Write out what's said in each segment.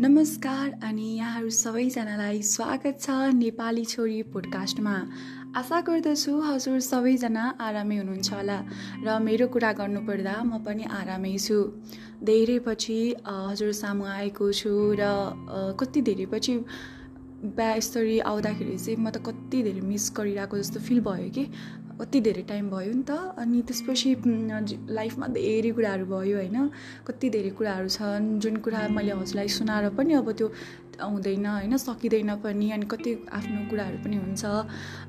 नमस्कार अनि यहाँहरू सबैजनालाई स्वागत छ नेपाली छोरी पोडकास्टमा आशा गर्दछु हजुर सबैजना आरामै हुनुहुन्छ होला र मेरो कुरा गर्नुपर्दा म पनि आरामै छु। धेरै पछि हजुर सामु आएको छु र कति धेरै पछि बिहा यसरी आउँदाखेरि चाहिँ म त कति धेरै मिस गरिरहेको जस्तो फिल भयो कि। कति धेरै टाइम भयो नि त अनि त्यसपछि लाइफमा धेरै कुराहरू भयो होइन? कति धेरै कुराहरू छन् जुन कुरा मैले हजुरलाई सुनाएर पनि अब त्यो आउँदैन होइन? सकिँदैन पनि अनि कति आफ्नो कुराहरू पनि हुन्छ।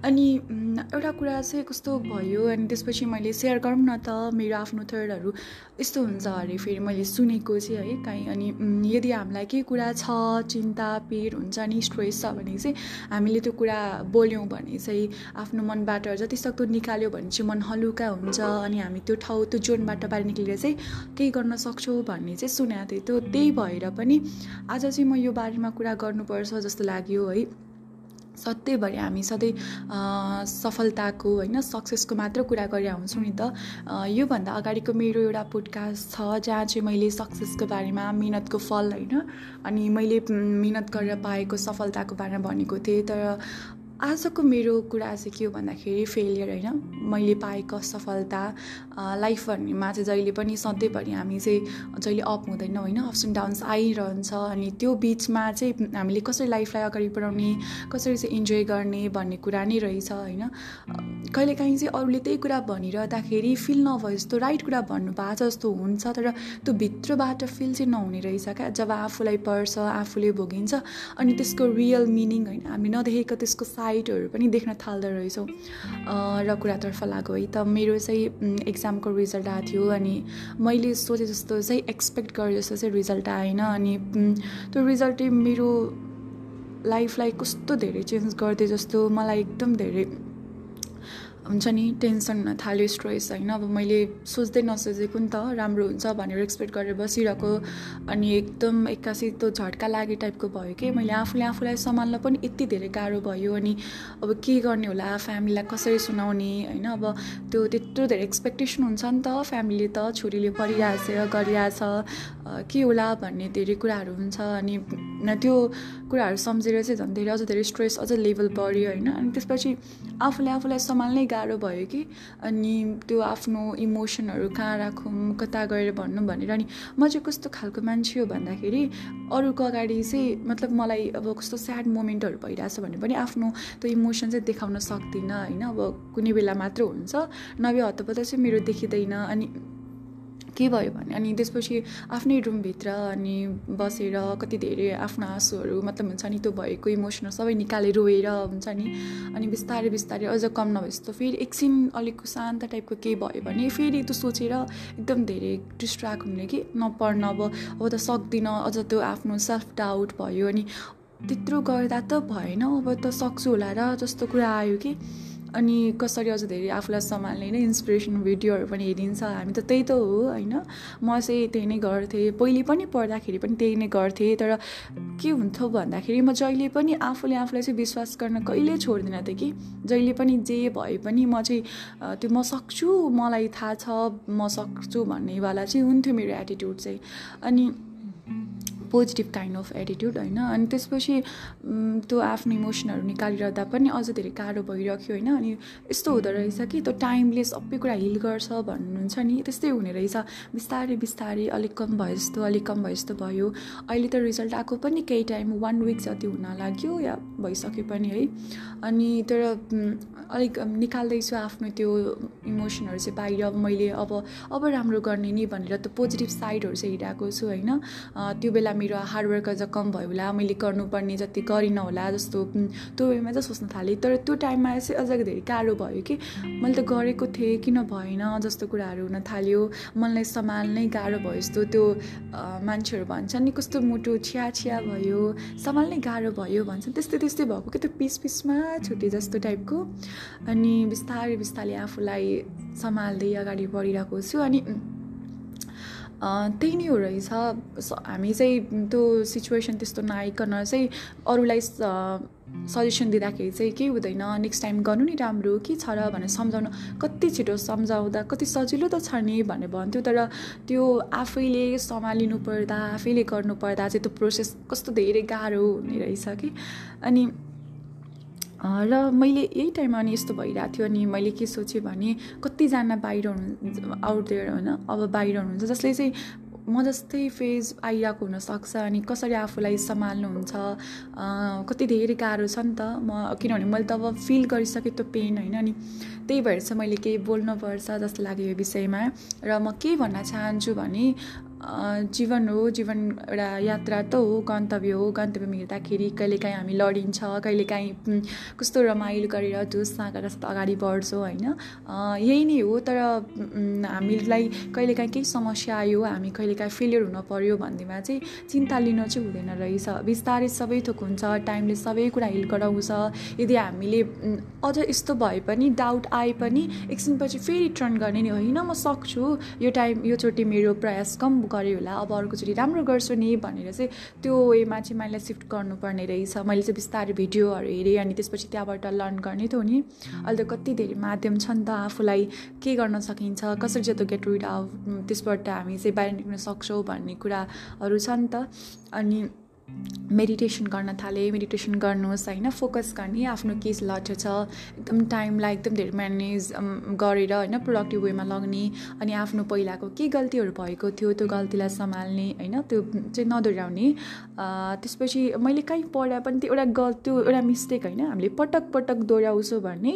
अनि एउटा कुरा चाहिँ कस्तो भयो अनि त्यसपछि मैले सेयर गरौँ न त मेरो आफ्नो थर्डहरू यस्तो हुन्छ अरे फेरि मैले सुनेको चाहिँ है काहीँ। अनि यदि हामीलाई केही कुरा छ चिन्ता पिर हुन्छ नि स्ट्रेस छ भने चाहिँ हामीले त्यो कुरा बोल्यौँ भने चाहिँ आफ्नो मनबाट जतिसक्दो निकाल्यो भने चाहिँ मन हलुका हुन्छ अनि हामी त्यो ठाउँ त्यो जोनबाट बाहिर निक्लेर चाहिँ केही गर्न सक्छौँ भन्ने चाहिँ सुनेको थिएँ। त्यो त्यही भएर पनि आज चाहिँ म यो बारेमा कुरा गर्नुपर्छ जस्तो लाग्यो है। सधैँभरि हामी सधैँ सफलताको होइन सक्सेसको मात्र कुरा गरेर हुन्छौँ नि त। योभन्दा अगाडिको मेरो एउटा पोडकास्ट छ जहाँ चाहिँ मैले सक्सेसको बारेमा मिहिनेतको फल होइन अनि मैले मिहिनेत गरेर पाएको सफलताको बारेमा भनेको थिएँ। तर आजको मेरो कुरा चाहिँ के हो भन्दाखेरि फेलियर होइन। मैले पाएको सफलता लाइफ भन्नेमा चाहिँ जहिले पनि सधैँभरि हामी चाहिँ जहिले अप हुँदैन होइन अप्स एन्ड डाउन्स आइरहन्छ अनि त्यो बिचमा चाहिँ हामीले कसरी लाइफलाई अगाडि बढाउने कसरी चाहिँ इन्जोय गर्ने भन्ने कुरा नै रहेछ होइन। कहिलेकाहीँ चाहिँ अरूले त्यही कुरा भनिरहँदाखेरि फिल नभए जस्तो राइट कुरा भन्नु भएको छ जस्तो हुन्छ तर त्यो भित्रबाट फिल चाहिँ नहुने रहेछ क्या। जब आफूलाई पर्छ आफूले भोगिन्छ अनि त्यसको रियल मिनिङ होइन हामीले नदेखेको त्यसको साइड साइटहरू पनि देख्न थाल्दो रहेछौँ। र कुरातर्फ लाग्यो है। त मेरो चाहिँ एक्जामको रिजल्ट आएको थियो अनि मैले सोचे जस्तो चाहिँ एक्सपेक्ट गरेँ जस्तो चाहिँ रिजल्ट आएन अनि त्यो रिजल्टले मेरो लाइफलाई कस्तो धेरै चेन्ज गरिदियो जस्तो मलाई एकदम धेरै हुन्छ नि टेन्सन हुन थाल्यो स्ट्रेस होइन? अब मैले सोच्दै नसोचेको नि त राम्रो हुन्छ भनेर एक्सपेक्ट गरेर बसिरहेको अनि एकदम एक्कासी त्यो झट्का लागे टाइपको भयो कि? मैले आफूले आफूलाई सम्हाल्न पनि यति धेरै गाह्रो भयो अनि अब के गर्ने होला फ्यामिलीलाई कसरी सुनाउने होइन? अब त्यो त्यत्रो धेरै एक्सपेक्टेसन हुन्छ नि त फ्यामिलीले त छोरीले पढिरहेछ गरिरहेछ के होला भन्ने धेरै कुराहरू हुन्छ अनि त्यो कुराहरू सम्झेर चाहिँ झन् धेरै अझ धेरै स्ट्रेस अझ लेभल बढ्यो होइन? अनि त्यसपछि आफूले आफूलाई सम्हाल्नै गाह्रो भयो कि? अनि त्यो आफ्नो इमोसनहरू कहाँ राखौँ कता गएर भनौँ भनेर। अनि म चाहिँ कस्तो खालको मान्छे हो भन्दाखेरि अरूको अगाडि चाहिँ मतलब मलाई अब कस्तो स्याड मोमेन्टहरू भइरहेछ भने पनि आफ्नो त्यो इमोसन चाहिँ देखाउन सक्दिनँ होइन? अब कुनै बेला मात्र हुन्छ नभए हतपत चाहिँ मेरो देखिँदैन। अनि के भयो भने? अनि त्यसपछि आफ्नै रुमभित्र अनि बसेर कति धेरै आफ्नो आँसुहरू मतलब हुन्छ नि त्यो भएको इमोसनहरू सबै निकालेर रोएर हुन्छ नि अनि बिस्तारै बिस्तारै अझ कम नभए जस्तो फेरि एकछिन अलिक शान्त टाइपको केही भयो भने फेरि त्यो सोचेर एकदम धेरै डिस्ट्र्याक्ट हुने कि नपढ्न अब अब त सक्दिनँ अझ त्यो आफ्नो सेल्फ डाउट भयो अनि त्यत्रो गर्दा त भएन अब त सक्छु होला र जस्तो कुरा आयो कि अनि कसरी अझ धेरै आफूलाई सम्हाल्ने नै इन्सपिरेसन भिडियोहरू पनि हेरिन्छ। हामी त त्यही त हो होइन? म चाहिँ त्यही नै गर्थेँ। पहिले पनि पढ्दाखेरि पनि त्यही नै गर्थेँ। तर के हुन्थ्यो भन्दाखेरि म जहिले पनि आफूले आफूलाई चाहिँ विश्वास गर्न कहिले छोड्दिनँ थिएँ कि? जहिले पनि जे भए पनि म चाहिँ त्यो म सक्छु मलाई थाहा छ म सक्छु भन्नेवाला चाहिँ हुन्थ्यो मेरो एटिट्युड चाहिँ। अनि पोजिटिभ काइन्ड अफ एटिट्युड होइन? अनि त्यसपछि त्यो आफ्नो इमोसनहरू निकालिरहँदा पनि अझ धेरै गाह्रो भइरह्यो होइन? अनि यस्तो हुँदो रहेछ कि त्यो टाइमले सबै कुरा हिल गर्छ भन्नुहुन्छ नि? त्यस्तै हुने रहेछ। बिस्तारै बिस्तारै अलिक कम भयो जस्तो अलिक कम भयो जस्तो भयो। अहिले त रिजल्ट आएको पनि केही टाइम वान विक जति हुन लाग्यो या भइसक्यो पनि है। अनि तर अलिक निकाल्दैछु आफ्नो त्यो इमोसनहरू चाहिँ बाहिर। मैले अब अब राम्रो गर्ने नि भनेर त्यो पोजिटिभ साइडहरू चाहिँ हिँडिरहेको छु होइन? त्यो बेला मेरो हार्डवर्क अझ कम भयो होला मैले गर्नुपर्ने जति गरिनँ होला जस्तो त्यो वेमा चाहिँ सोच्न थालेँ। तर त्यो टाइममा चाहिँ अझ धेरै गाह्रो भयो कि मैले त गरेको थिएँ किन भएन जस्तो कुराहरू हुन थाल्यो। मनलाई सम्हाल्नै गाह्रो भयो जस्तो त्यो मान्छेहरू भन्छ नि कस्तो मुटु छ्या छ्या भयो सम्हाल्नै गाह्रो भयो भन्छ त्यस्तै त्यस्तै भएको कि त्यो पिस पिसमा छुटे जस्तो टाइपको। अनि बिस्तारै बिस्तारै आफूलाई सम्हाल्दै अगाडि बढिरहेको छु। अनि त्यही नै हो रहेछ। हामी चाहिँ त्यो सिचुएसन त्यस्तो नआइकन चाहिँ अरूलाई सजेसन दिँदाखेरि चाहिँ केही हुँदैन। नेक्स्ट टाइम गर्नु नि राम्रो के छ र भनेर सम्झाउनु। कति छिटो सम्झाउँदा कति सजिलो त छ नि भनेर भन्थ्यो। तर त्यो आफैले सम्हालिनु पर्दा आफैले गर्नु पर्दा चाहिँ त्यो प्रोसेस कस्तो धेरै गाह्रो हुने रहेछ कि। अनि र मैले यही टाइममा अनि यस्तो भइरहेको थियो अनि मैले के सोचेँ भने कतिजना बाहिर हुनु आउट देयर होइन अब बाहिर हुनुहुन्छ जसले चाहिँ म जस्तै फेज आइरहेको हुनसक्छ अनि कसरी आफूलाई सम्हाल्नुहुन्छ कति धेरै गाह्रो छ नि त म किनभने मैले त अब फिल गरिसकेँ त्यो पेन होइन अनि त्यही भएर चाहिँ मैले केही बोल्नुपर्छ जस्तो लाग्यो यो विषयमा र म के भन्न चाहन्छु भने जीवन हो जीवन एउटा यात्रा त हो गन्तव्य हो गन्तव्यमा हिँड्दाखेरि कहिलेकाहीँ हामी लडिन्छ कहिलेकाहीँ कस्तो रमाइलो गरेर धुसमा जस्तो अगाडि बढ्छौँ होइन? यही नै हो तर हामीलाई कहिलेकाहीँ केही समस्या आयो हामी कहिलेकाहीँ फेलियर हुन पऱ्यो भन्नेमा चाहिँ चिन्ता लिनु चाहिँ हुँदैन रहेछ। बिस्तारै सबै थोक हुन्छ टाइमले सबै कुरा हिल गराउँछ। यदि हामीले अझ यस्तो भए पनि डाउट आए पनि एकछिनपछि फेरि टर्न गर्ने नि होइन म सक्छु। यो टाइम योचोटि मेरो प्रयास कम गरेँ होला अब अर्कोचोटि राम्रो गर्छु नि भनेर चाहिँ त्यो वेमा चाहिँ मैले सिफ्ट गर्नुपर्ने रहेछ। मैले चाहिँ बिस्तारै भिडियोहरू हेरेँ अनि त्यसपछि त्यहाँबाट लर्न गर्ने थियो नि। अहिले त कति धेरै माध्यम छ नि त आफूलाई के गर्न सकिन्छ कसरी जस्तो गेट रिड त्यसबाट हामी चाहिँ बाहिर निक्ल्न सक्छौँ भन्ने कुराहरू छ नि त। अनि मेडिटेसन गर्न थालेँ मेडिटेसन गर्नुहोस् होइन? फोकस गर्ने आफ्नो के लट्ठो छ। एकदम टाइमलाई एकदम धेरै म्यानेज गरेर होइन? प्रोडक्टिभ वेमा लग्ने अनि आफ्नो पहिलाको के गल्तीहरू भएको थियो त्यो गल्तीलाई सम्हाल्ने होइन? त्यो चाहिँ नदोहोऱ्याउने। त्यसपछि मैले कहीँ पढाए पनि त्यो एउटा गल त्यो एउटा मिस्टेक होइन? हामीले पटक पटक दोहोऱ्याउँछौँ भने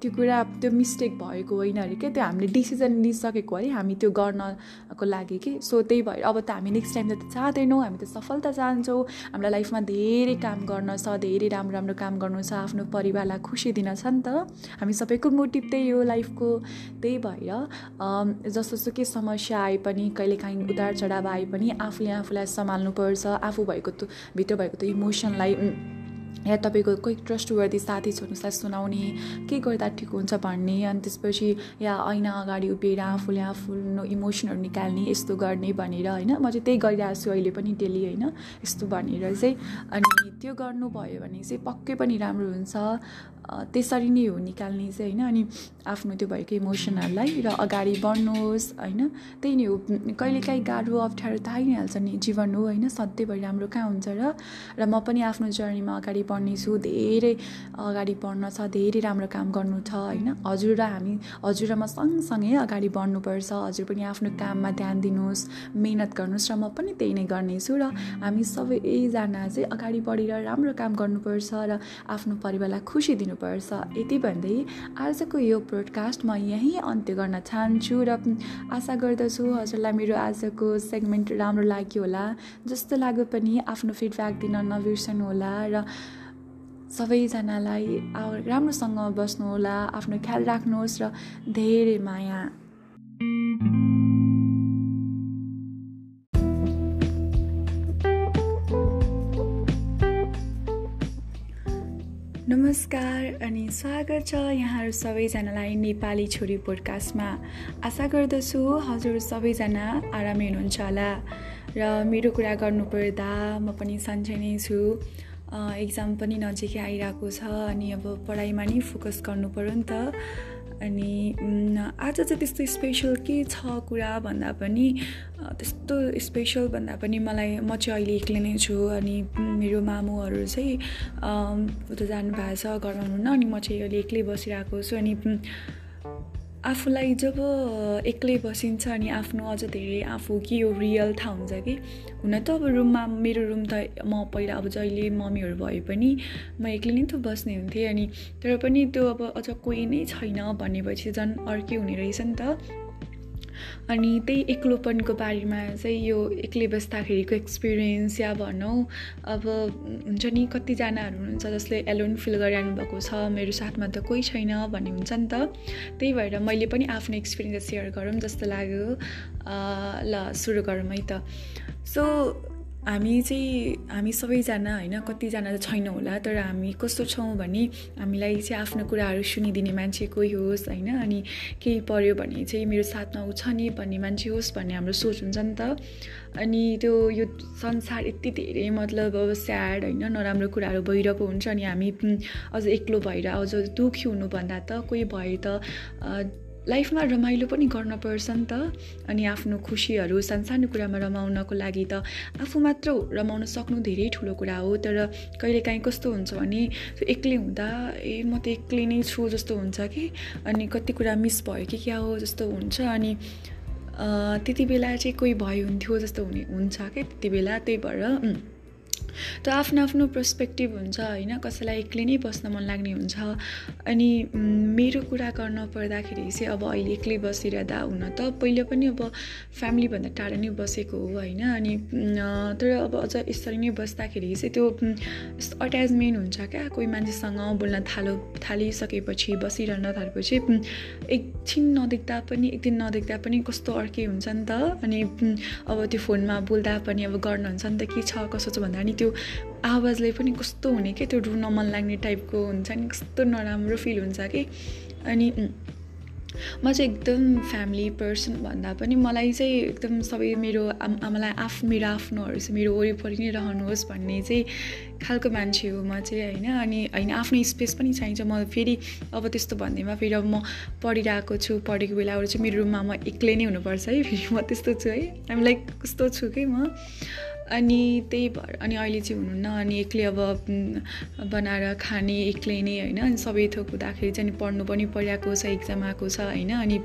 त्यो कुरा त्यो मिस्टेक भएको होइन अरे क्या? त्यो हामीले डिसिजन लिइसकेको अरे हामी त्यो गर्नको लागि कि? सो त्यही भएर अब त हामी नेक्स्ट टाइम त चाहँदैनौँ हामी त सफलता चाहन्छौँ। हामीलाई लाइफमा धेरै काम गर्न छ धेरै राम्रो राम्रो काम गर्नु छ आफ्नो परिवारलाई खुसी दिन छ नि त। हामी सबैको मोटिभ त्यही हो लाइफको त्यही भएर जस्तो जस्तो के समस्या आए पनि कहिलेकाहीँ उतार चढाव आए पनि आफूले आफूलाई सम्हाल्नुपर्छ। आफू भएको भित्र भएको त्यो इमोसनलाई या तपाईँको कोही ट्रस्टवर्दी साथी छ सुनाउने के गर्दा ठिक हुन्छ भन्ने अनि त्यसपछि या ऐना अगाडि उभिएर आफूले आफ्नो इमोसनहरू निकाल्ने यस्तो गर्ने भनेर होइन? म चाहिँ त्यही गरिरहेको छु अहिले पनि डेली होइन? यस्तो भनेर चाहिँ अनि त्यो गर्नुभयो भने चाहिँ पक्कै पनि राम्रो हुन्छ। त्यसरी नै हो निकाल्ने चाहिँ होइन? अनि आफ्नो त्यो भएको इमोसनहरूलाई र अगाडि बढ्नुहोस् होइन? त्यही नै हो। कहिलेकाहीँ गाह्रो अप्ठ्यारो त आइ नै हाल्छ नि जीवन हो होइन? सधैँभरि राम्रो कहाँ हुन्छ र र म पनि आफ्नो जर्नीमा अगाडि बढ्नेछु धेरै अगाडि बढ्न छ धेरै राम्रो काम गर्नु छ होइन? हजुर र हामी हजुर र म सँगसँगै अगाडि बढ्नुपर्छ। हजुर पनि आफ्नो काममा ध्यान दिनुहोस् मिहिनेत गर्नुहोस् र म पनि त्यही नै गर्नेछु र हामी सबैजना चाहिँ अगाडि बढेर राम्रो काम गर्नुपर्छ र आफ्नो परिवारलाई खुसी दिनुपर्छ। यति भन्दै आजको यो ब्रोडकास्ट म यहीँ अन्त्य गर्न चाहन्छु र आशा गर्दछु हजुरलाई मेरो आजको सेगमेन्ट राम्रो लाग्यो होला। जस्तो लाग्यो पनि आफ्नो फिडब्याक दिन नबिर्सनु होला र सबैजनालाई राम्रोसँग बस्नुहोला आफ्नो ख्याल राख्नुहोस् र धेरै माया। नमस्कार अनि स्वागत छ यहाँहरू सबैजनालाई नेपाली छोरी पोडकास्टमा। आशा गर्दछु हजुर सबैजना आरामै हुनुहुन्छ होला। र मेरो कुरा गर्नुपर्दा म पनि सन्चै नै छु। इक्जाम पनि नजिकै आइरहेको छ अनि अब पढाइमा नै फोकस गर्नु पऱ्यो नि त। अनि आज चाहिँ त्यस्तो स्पेसल के छ कुरा भन्दा पनि त्यस्तो स्पेसल भन्दा पनि मलाई म चाहिँ अहिले एक्लै नै छु अनि मेरो मामुहरू चाहिँ उता जानुभएको छ घरमा हुनुहुन्न अनि म चाहिँ अहिले एक्लै बसिरहेको छु अनि आफूलाई जब एक्लै बसिन्छ अनि आफ्नो अझ धेरै आफू के हो रियल थाहा हुन्छ कि हुन त अब रुममा मेरो रुम त म पहिला अब जहिले मम्मीहरू भए पनि म एक्लै नै त बस्ने हुन्थेँ अनि तर पनि त्यो अब अझ कोही नै छैन भनेपछि झन् अर्कै हुने रहेछ नि त। अनि त्यही एक्लोपनको बारेमा चाहिँ यो एक्लै बस्दाखेरिको एक्सपिरियन्स या भनौँ अब हुन्छ नि कतिजनाहरू हुनुहुन्छ जसले एलोन फिल गरिरहनु भएको छ मेरो साथमा त कोही छैन भन्ने हुन्छ नि त। त्यही भएर मैले पनि आफ्नो एक्सपिरियन्स सेयर गरौँ जस्तो लाग्यो। ल सुरु गरौँ है त। सो हामी चाहिँ हामी सबैजना होइन कतिजना त छैनौँ होला तर हामी कस्तो छौँ भने हामीलाई चाहिँ आफ्नो कुराहरू सुनिदिने मान्छे कोही होस् होइन अनि केही पऱ्यो भने चाहिँ मेरो साथमा ऊ छ नि भन्ने मान्छे होस् भन्ने हाम्रो सोच हुन्छ नि त। अनि त्यो यो संसार यति धेरै मतलब अब स्याड होइन नराम्रो कुराहरू भइरहेको हुन्छ अनि हामी अझ एक्लो भएर अझ दुःखी हुनुभन्दा त कोही भए त लाइफमा रमाइलो पनि गर्न पर्छ नि त। अनि आफ्नो खुसीहरू सानसानो कुरामा रमाउनको लागि त आफू मात्र रमाउन सक्नु धेरै ठुलो कुरा हो। तर कहिलेकाहीँ कस्तो हुन्छ भने एक्लै हुँदा ए म त एक्लै नै छु जस्तो हुन्छ कि? अनि कति कुरा मिस भयो कि क्या हो जस्तो हुन्छ। अनि त्यति बेला चाहिँ कोही भयो हुन्थ्यो जस्तो हुने हुन्छ क्या त्यति बेला त्यही भएर त आफ्नो आफ्नो पर्सपेक्टिभ हुन्छ होइन? कसैलाई एक्लै नै बस्न मन लाग्ने हुन्छ। अनि मेरो कुरा गर्न पर्दाखेरि चाहिँ अब अहिले एक्लै बसिरहँदा हुन त पहिले पनि अब फ्यामिलीभन्दा टाढा नै बसेको हो होइन? अनि तर अब अझ यसरी नै बस्दाखेरि चाहिँ त्यो अट्याचमेन्ट हुन्छ क्या? कोही मान्छेसँग बोल्न थालो थालिसकेपछि बसिरहन थालेपछि एकछिन नदेख्दा पनि एक दिन नदेख्दा पनि कस्तो अर्कै हुन्छ नि त? अनि अब त्यो फोनमा बोल्दा पनि अब गर्नुहुन्छ नि त के छ कसो छ भन्दा पनि त्यो आवाजले पनि कस्तो हुने कि त्यो रुन मन लाग्ने टाइपको हुन्छ नि कस्तो नराम्रो फिल हुन्छ कि। अनि म चाहिँ एकदम फ्यामिली पर्सन भन्दा पनि मलाई चाहिँ एकदम सबै मेरो आम आमालाई आफ मेरो आफ्नोहरू चाहिँ मेरो वरिपरि नै रहनुहोस् भन्ने चाहिँ खालको मान्छे हो म चाहिँ होइन। अनि होइन आफ्नो स्पेस पनि चाहिन्छ। म फेरि अब त्यस्तो भन्दैमा फेरि अब म पढिरहेको छु पढेको बेलाबाट चाहिँ मेरो रुममा म एक्लै नै हुनुपर्छ है फेरि म त्यस्तो छु है। आइम लाइक कस्तो छु कि म? अनि त्यही भएर अनि अहिले चाहिँ हुनुहुन्न अनि एक्लै अब बनाएर खाने एक्लै नै होइन अनि सबै थोक हुँदाखेरि चाहिँ अनि पढ्नु पनि परिरहेको छ इक्जाम आएको छ होइन अनि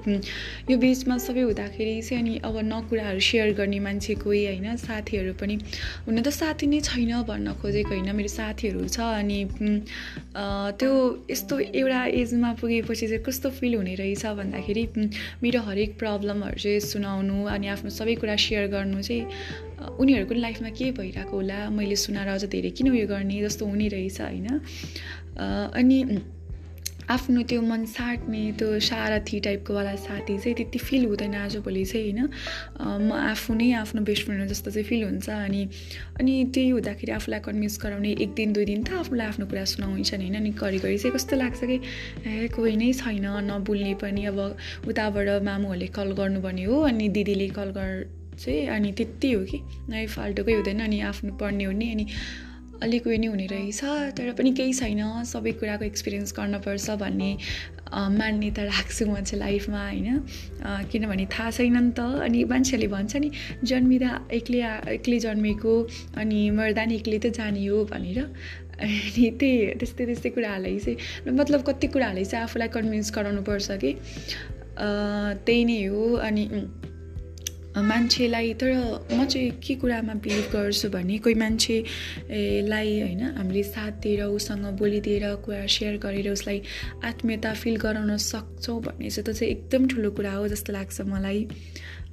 यो बिचमा सबै हुँदाखेरि चाहिँ अनि अब न कुराहरू सेयर गर्ने मान्छे कोही होइन साथीहरू पनि हुन त साथी नै छैन भन्न खोजेको होइन मेरो साथीहरू छ अनि त्यो यस्तो एउटा एजमा पुगेपछि चाहिँ कस्तो फिल हुने रहेछ भन्दाखेरि मेरो हरेक प्रब्लमहरू चाहिँ सुनाउनु अनि आफ्नो सबै कुरा सेयर गर्नु चाहिँ उनीहरूको लाइफमा के भइरहेको होला मैले सुनाएर अझ धेरै किन उयो गर्ने जस्तो हुने रहेछ होइन? अनि आफ्नो त्यो मन साट्ने त्यो सारथी टाइपको वाला साथी चाहिँ त्यति फिल हुँदैन आजभोलि चाहिँ होइन? म आफू नै आफ्नो बेस्ट फ्रेन्ड जस्तो चाहिँ फिल हुन्छ अनि अनि त्यही हुँदाखेरि आफूलाई कन्भिन्स गराउने एक दिन दुई दिन त आफूलाई आफ्नो कुरा सुनाउँछ नि होइन? अनि घरिघरि चाहिँ कस्तो लाग्छ कि ए कोही नै छैन नबोल्ने पनि अब उताबाट मामुहरूले कल गर्नुपर्ने हो अनि दिदीले कल गर चाहिँ अनि त्यति हो कि। नै फाल्टुकै हुँदैन अनि आफ्नो पढ्ने हो नि अनि अलिक उयो नै हुने रहेछ। तर पनि केही छैन। सबै कुराको एक्सपिरियन्स गर्नुपर्छ भन्ने मान्यता राख्छु म चाहिँ लाइफमा होइन। किनभने थाहा छैन नि त। अनि मान्छेहरूले भन्छ नि जन्मिँदा एक्लै एक्लै जन्मेको अनि मर्दा नि एक्लै त जाने हो भनेर। अनि त्यही त्यस्तै त्यस्तै कुराहरूलाई चाहिँ मतलब कति कुराहरूले चाहिँ आफूलाई कन्भिन्स गराउनुपर्छ कि। त्यही नै हो। अनि मान्छेलाई तर म चाहिँ के कुरामा बिलिभ गर्छु भने कोही मान्छेलाई होइन हामीले साथ दिएर उसँग बोलिदिएर कुरा सेयर गरेर उसलाई आत्मीयता फिल गराउन सक्छौँ भन्ने चाहिँ त्यो चाहिँ एकदम ठुलो कुरा हो जस्तो लाग्छ मलाई।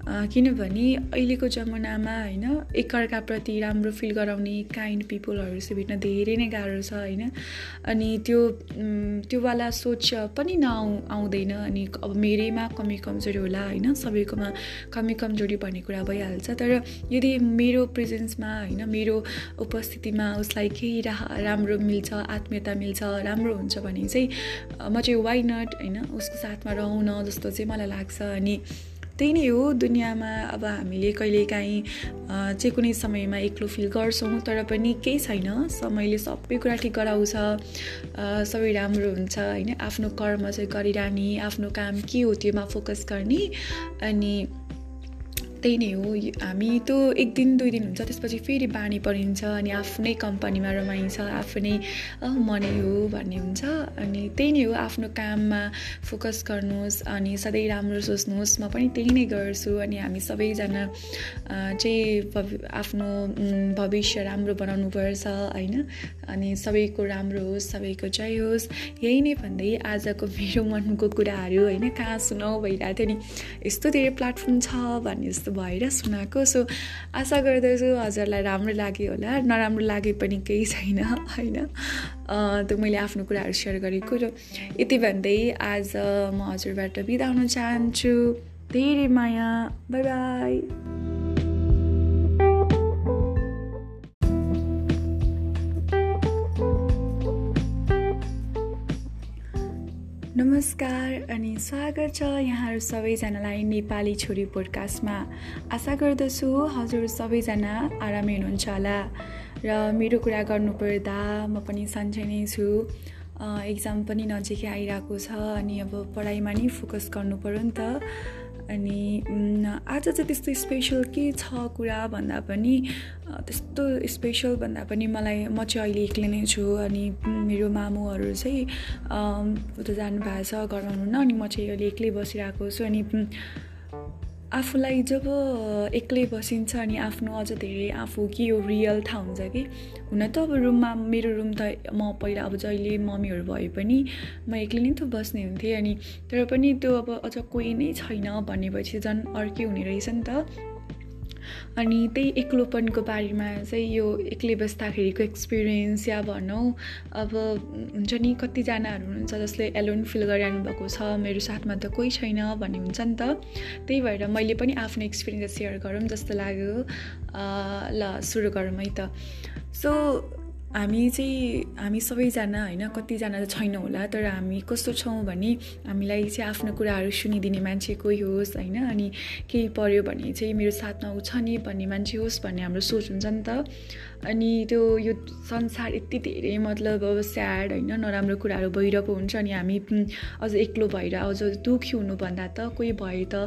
किनभने अहिलेको जमानामा होइन एकअर्काप्रति राम्रो फिल गराउने काइन्ड पिपलहरू चाहिँ भेट्न धेरै नै गाह्रो छ होइन? अनि त्यो त्योवाला सोच पनि नआउ आउँदैन अनि अब मेरैमा कमी कमजोरी होला होइन? सबैकोमा कमी कमजोरी भन्ने कुरा भइहाल्छ। तर यदि मेरो प्रेजेन्समा होइन मेरो उपस्थितिमा उसलाई केही राम्रो मिल्छ आत्मीयता मिल्छ राम्रो हुन्छ भने चाहिँ म चाहिँ वाइ नट होइन? उसको साथमा रहन जस्तो चाहिँ मलाई लाग्छ अनि त्यही नै हो दुनियाँमा अब हामीले कहिलेकाहीँ चाहिँ कुनै समयमा एक्लो फिल गर्छौँ तर पनि केही छैन। समयले सबै कुरा ठिक गराउँछ सबै राम्रो हुन्छ होइन? आफ्नो कर्म चाहिँ गरिरहने आफ्नो काम के हो त्योमा फोकस गर्ने अनि त्यही नै हो हामी त एक दिन दुई दिन हुन्छ त्यसपछि फेरि बानी परिन्छ अनि आफ्नै कम्पनीमा रमाइन्छ आफ्नै मनै हो भन्ने हुन्छ। अनि त्यही नै हो आफ्नो काममा फोकस गर्नुहोस् अनि सधैँ राम्रो सोच्नुहोस्। म पनि त्यही नै गर्छु अनि हामी सबैजना चाहिँ आफ्नो भविष्य राम्रो बनाउनुपर्छ होइन? अनि सबैको राम्रो होस् सबैको जय होस्। यही नै भन्दै आजको मेरो मनको कुराहरू होइन? कहाँ सुनाउ भइरहेको थियो नि यस्तो धेरै प्लेटफर्म छ भन्ने जस्तो भएर सुनाएको सो आशा गर्दछु हजुरलाई राम्रो लाग्यो होला। नराम्रो लागे पनि केही छैन होइन? त्यो मैले आफ्नो कुराहरू सेयर गरेको र यति भन्दै आज म हजुरबाट बिदा हुन चाहन्छु। धेरै माया। बाई बाई नमस्कार अनि स्वागत छ यहाँहरू सबैजनालाई नेपाली छोरी पोडकास्टमा आशा गर्दछु हजुर सबैजना आरामै हुनुहुन्छ होला। र मेरो कुरा गर्नुपर्दा म पनि सन्चै नै छु। एक्जाम पनि नजिकै आइरहेको छ अनि अब पढाइमा नै फोकस गर्नु पऱ्यो नि त। अनि आज चाहिँ त्यस्तो स्पेसल के छ कुरा भन्दा पनि त्यस्तो स्पेसल भन्दा पनि मलाई म चाहिँ अहिले एक्लै नै छु अनि मेरो मामुहरू चाहिँ उता जानुभएको छ घरमा हुनुहुन्न अनि म चाहिँ अहिले एक्लै बसिरहेको छु अनि आफूलाई जब एक्लै बसिन्छ अनि आफ्नो अझ धेरै आफू कि यो रियल थाहा हुन्छ कि? हुन त अब रुममा मेरो रुम त म पहिला अब जहिले मम्मीहरू भए पनि म एक्लै नै त बस्ने हुन्थेँ अनि तर पनि त्यो अब अझ कोही नै छैन भनेपछि झन् अर्कै हुने रहेछ नि त। अनि त्यही एक्लोपनको बारेमा चाहिँ यो एक्लै बस्दाखेरिको एक्सपिरियन्स या भनौँ अब हुन्छ नि कतिजनाहरू हुनुहुन्छ जसले एलोन फिल गरिरहनु भएको छ मेरो साथमा त कोही छैन भन्ने हुन्छ नि त। त्यही भएर मैले पनि आफ्नो एक्सपिरियन्स सेयर गरौँ जस्तो लाग्यो। ल सुरु गरौँ है त। सो हामी चाहिँ हामी सबैजना होइन कतिजना त छैनौँ होला तर हामी कस्तो छौँ भने हामीलाई चाहिँ आफ्नो कुराहरू सुनिदिने मान्छे कोही होस् होइन अनि केही पऱ्यो भने चाहिँ मेरो साथमा ऊ छ नि भन्ने मान्छे होस् भन्ने हाम्रो सोच हुन्छ नि त। अनि त्यो यो संसार यति धेरै मतलब अब स्याड होइन नराम्रो कुराहरू भइरहेको हुन्छ अनि हामी अझ एक्लो भएर अझ दुःखी हुनुभन्दा त कोही भए त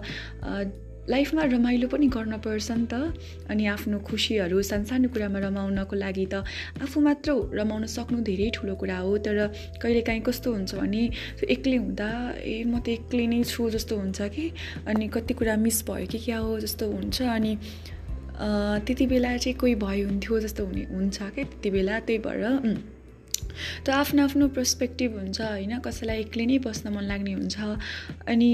लाइफमा रमाइलो पनि गर्नपर्छ नि त। अनि आफ्नो खुसीहरू सानसानो कुरामा रमाउनको लागि त आफू मात्र रमाउन सक्नु धेरै ठुलो कुरा हो। तर कहिलेकाहीँ कस्तो हुन्छ भने एक्लै हुँदा ए म त एक्लै नै छु जस्तो हुन्छ कि? अनि कति कुरा मिस भयो कि क्या हो जस्तो हुन्छ। अनि त्यति बेला चाहिँ कोही भयो हुन्थ्यो जस्तो हुने हुन्छ क्या त्यति बेला त्यही भएर त आफ्नो आफ्नो पर्सपेक्टिभ हुन्छ होइन? कसैलाई एक्लै नै बस्न मन लाग्ने हुन्छ। अनि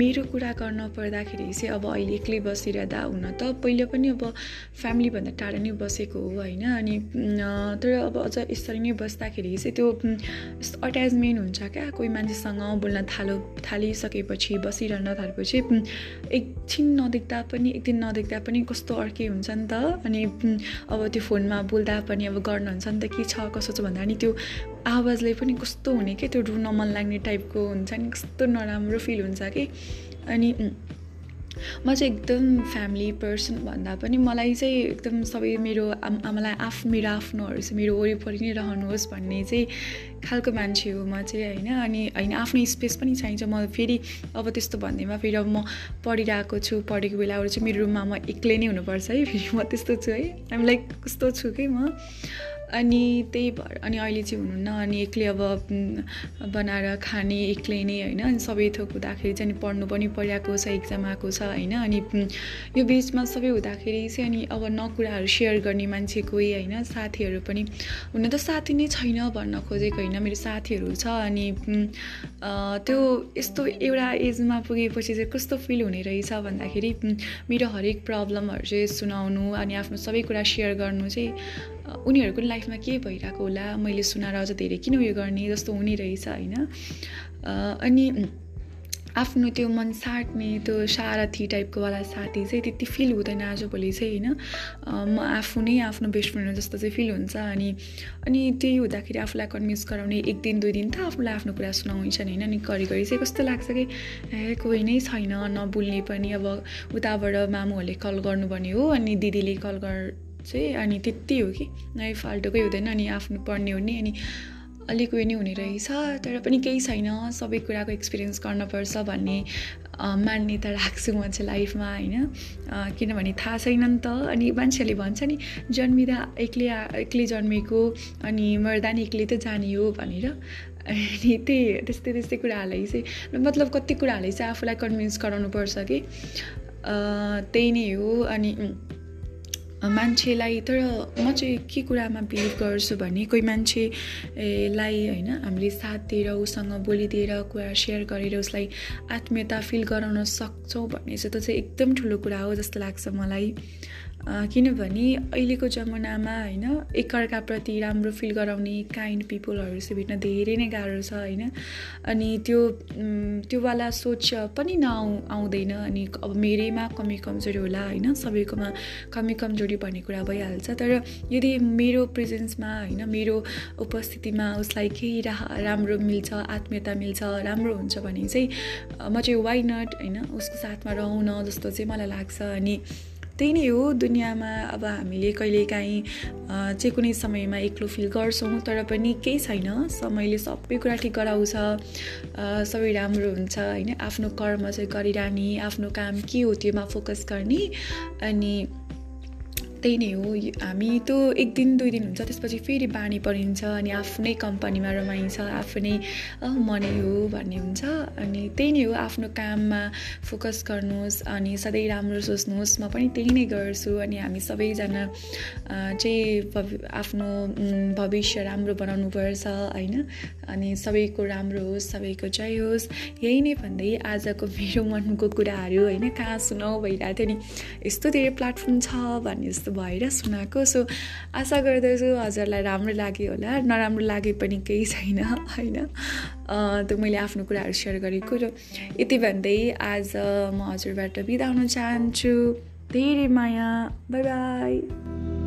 मेरो कुरा गर्न पर्दाखेरि चाहिँ अब अहिले एक्लै बसिरहँदा हुन त पहिला पनि अब फ्यामिलीभन्दा टाढा नै बसेको हो होइन? अनि तर अब अझ यसरी नै बस्दाखेरि चाहिँ त्यो अट्याचमेन्ट हुन्छ क्या? कोही मान्छेसँग बोल्न थालो थालिसकेपछि बसिरहन थालेपछि एकछिन नदेख्दा पनि एक दिन नदेख्दा पनि कस्तो अर्कै हुन्छ नि त? अनि अब त्यो फोनमा बोल्दा पनि अब गर्नुहुन्छ नि त के छ कसो छ भन्दा नि त्यो आवाजले पनि कस्तो हुने क्या त्यो रुन मन लाग्ने टाइपको हुन्छ नि कस्तो नराम्रो फिल हुन्छ कि। अनि म चाहिँ एकदम फ्यामिली पर्सन भन्दा पनि मलाई चाहिँ एकदम सबै मेरो आमालाई आफ मेरो आफ्नोहरू चाहिँ मेरो वरिपरि नै रहनुहोस् भन्ने चाहिँ खालको मान्छे हो म चाहिँ होइन। अनि होइन आफ्नो स्पेस पनि चाहिन्छ। म फेरि अब त्यस्तो भन्दैमा फेरि अब म पढिरहेको छु पढेको बेलाहरू चाहिँ मेरो रुममा म एक्लै नै हुनुपर्छ है। फेरि म त्यस्तो छु है। आइम लाइक कस्तो छु कि म? अनि त्यही भएर अनि अहिले चाहिँ हुनुहुन्न अनि एक्लै अब बनाएर खाने एक्लै नै होइन अनि सबै थोक हुँदाखेरि चाहिँ अनि पढ्नु पनि परिरहेको छ इक्जाम आएको छ होइन अनि यो बिचमा सबै हुँदाखेरि चाहिँ अनि अब न कुराहरू सेयर गर्ने मान्छे कोही होइन साथीहरू पनि हुन त साथी नै छैन भन्न खोजेको होइन मेरो साथीहरू छ अनि त्यो यस्तो एउटा एजमा पुगेपछि चाहिँ कस्तो फिल हुने रहेछ भन्दाखेरि मेरो हरेक प्रब्लमहरू चाहिँ सुनाउनु अनि आफ्नो सबै कुरा सेयर गर्नु चाहिँ उनीहरूको लाइफमा के भइरहेको होला? मैले सुनाएर अझ धेरै किन उयो गर्ने जस्तो हुने रहेछ होइन? अनि आफ्नो त्यो मन साट्ने त्यो सारथी टाइपको वाला साथी चाहिँ त्यति फिल हुँदैन आजभोलि चाहिँ होइन? म आफू नै आफ्नो बेस्ट फ्रेन्ड जस्तो चाहिँ फिल हुन्छ अनि अनि त्यही हुँदाखेरि आफूलाई कन्भिन्स गराउने एक दिन दुई दिन त आफूलाई आफ्नो कुरा सुनाउँछ होइन? अनि घरिघरि चाहिँ कस्तो लाग्छ कि ए कोही नै छैन नबोल्ने पनि अब उताबाट मामुहरूले कल गर्नुपर्ने हो अनि दिदीले कल गर चाहिँ अनि त्यति हो कि। नै फाल्टुकै हुँदैन अनि आफ्नो पढ्ने हो नि अनि अलिक उयो नै हुने रहेछ। तर पनि केही छैन। सबै कुराको एक्सपिरियन्स गर्नुपर्छ भन्ने मान्यता राख्छु म चाहिँ लाइफमा होइन। किनभने थाहा छैन नि त। अनि मान्छेहरूले भन्छ नि जन्मिँदा एक्लै एक्लै जन्मेको अनि मर्दा नि एक्लै त जाने हो भनेर। अनि त्यही त्यस्तै त्यस्तै कुराहरूलाई चाहिँ मतलब कति कुराहरूले चाहिँ आफूलाई कन्भिन्स गराउनुपर्छ कि। त्यही नै हो। अनि मान्छेलाई तर म चाहिँ के कुरामा बिलिभ गर्छु भने कोही मान्छेलाई होइन हामीले साथ दिएर उसँग बोलिदिएर कुरा सेयर गरेर उसलाई आत्मीयता फिल गराउन सक्छौँ भन्ने चाहिँ त्यो चाहिँ एकदम ठुलो कुरा हो जस्तो लाग्छ मलाई। किनभने अहिलेको जमानामा होइन एकअर्काप्रति राम्रो फिल गराउने काइन्ड पिपलहरू चाहिँ भेट्न धेरै नै गाह्रो छ होइन? अनि त्यो त्योवाला सोच पनि नआउ आउँदैन अनि अब मेरैमा कमी कमजोरी होला होइन? सबैकोमा कमी कमजोरी भन्ने कुरा भइहाल्छ। तर यदि मेरो प्रेजेन्समा होइन मेरो उपस्थितिमा उसलाई केही राम्रो मिल्छ आत्मीयता मिल्छ राम्रो हुन्छ भने चाहिँ म चाहिँ वाइ नट होइन? उसको साथमा रहँ न जस्तो चाहिँ मलाई लाग्छ अनि त्यही नै हो दुनियाँमा अब हामीले कहिलेकाहीँ चाहिँ कुनै समयमा एक्लो फिल गर्छौँ तर पनि केही छैन। समयले सबै कुरा ठिक गराउँछ सबै राम्रो हुन्छ होइन? आफ्नो कर्म चाहिँ गरिरहने आफ्नो काम के हो त्योमा फोकस गर्ने अनि त्यही नै हो। हामी त एक दिन दुई दिन हुन्छ त्यसपछि फेरि बानी परिन्छ अनि आफ्नै कम्पनीमा रमाइन्छ आफ्नै मनै हो भन्ने हुन्छ। अनि त्यही नै हो आफ्नो काममा फोकस गर्नुहोस् अनि सधैँ राम्रो सोच्नुहोस्। म पनि त्यही नै गर्छु अनि हामी सबैजना चाहिँ आफ्नो भविष्य राम्रो बनाउनुपर्छ होइन? अनि सबैको राम्रो होस् सबैको जय होस्। यही नै भन्दै आजको मेरो मनको कुराहरू होइन? कहाँ सुनाउ भइरहेको थियो नि? यस्तो धेरै प्लेटफर्म छ भन्ने जस्तो भएर सुनाएको सो आशा गर्दछु हजुरलाई राम्रो लाग्यो होला। नराम्रो लागे पनि केही छैन होइन? त्यो मैले आफ्नो कुराहरू सेयर गरेको र यति भन्दै आज म हजुरबाट बिदा हुन चाहन्छु। धेरै माया। By by